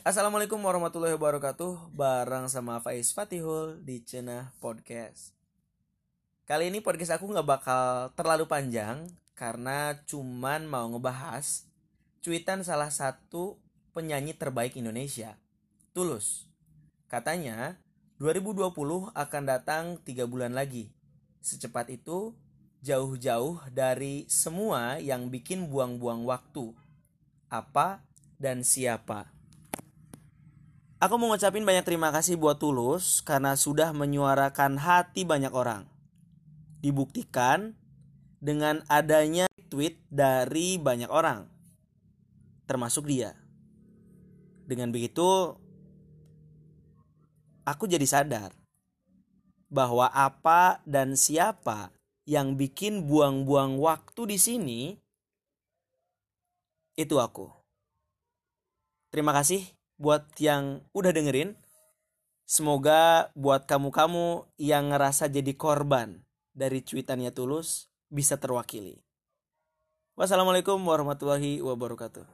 Assalamualaikum warahmatullahi wabarakatuh. Bareng sama Faiz Fatihul di Cenah Podcast. Kali ini podcast aku gak bakal terlalu panjang Karena cuman mau ngebahas Cuitan salah satu penyanyi terbaik Indonesia Tulus. Katanya 2020 akan datang 3 bulan lagi. Secepat itu jauh-jauh dari semua yang bikin buang-buang waktu. Apa dan siapa Aku mau ngucapin banyak terima kasih buat Tulus karena sudah menyuarakan hati banyak orang. Dibuktikan dengan adanya tweet dari banyak orang. Termasuk dia. Dengan begitu aku jadi sadar bahwa apa dan siapa yang bikin buang-buang waktu di sini itu aku. Terima kasih buat yang udah dengerin. Semoga buat kamu-kamu yang ngerasa jadi korban dari cuitannya Tulus bisa terwakili. Wassalamualaikum warahmatullahi wabarakatuh.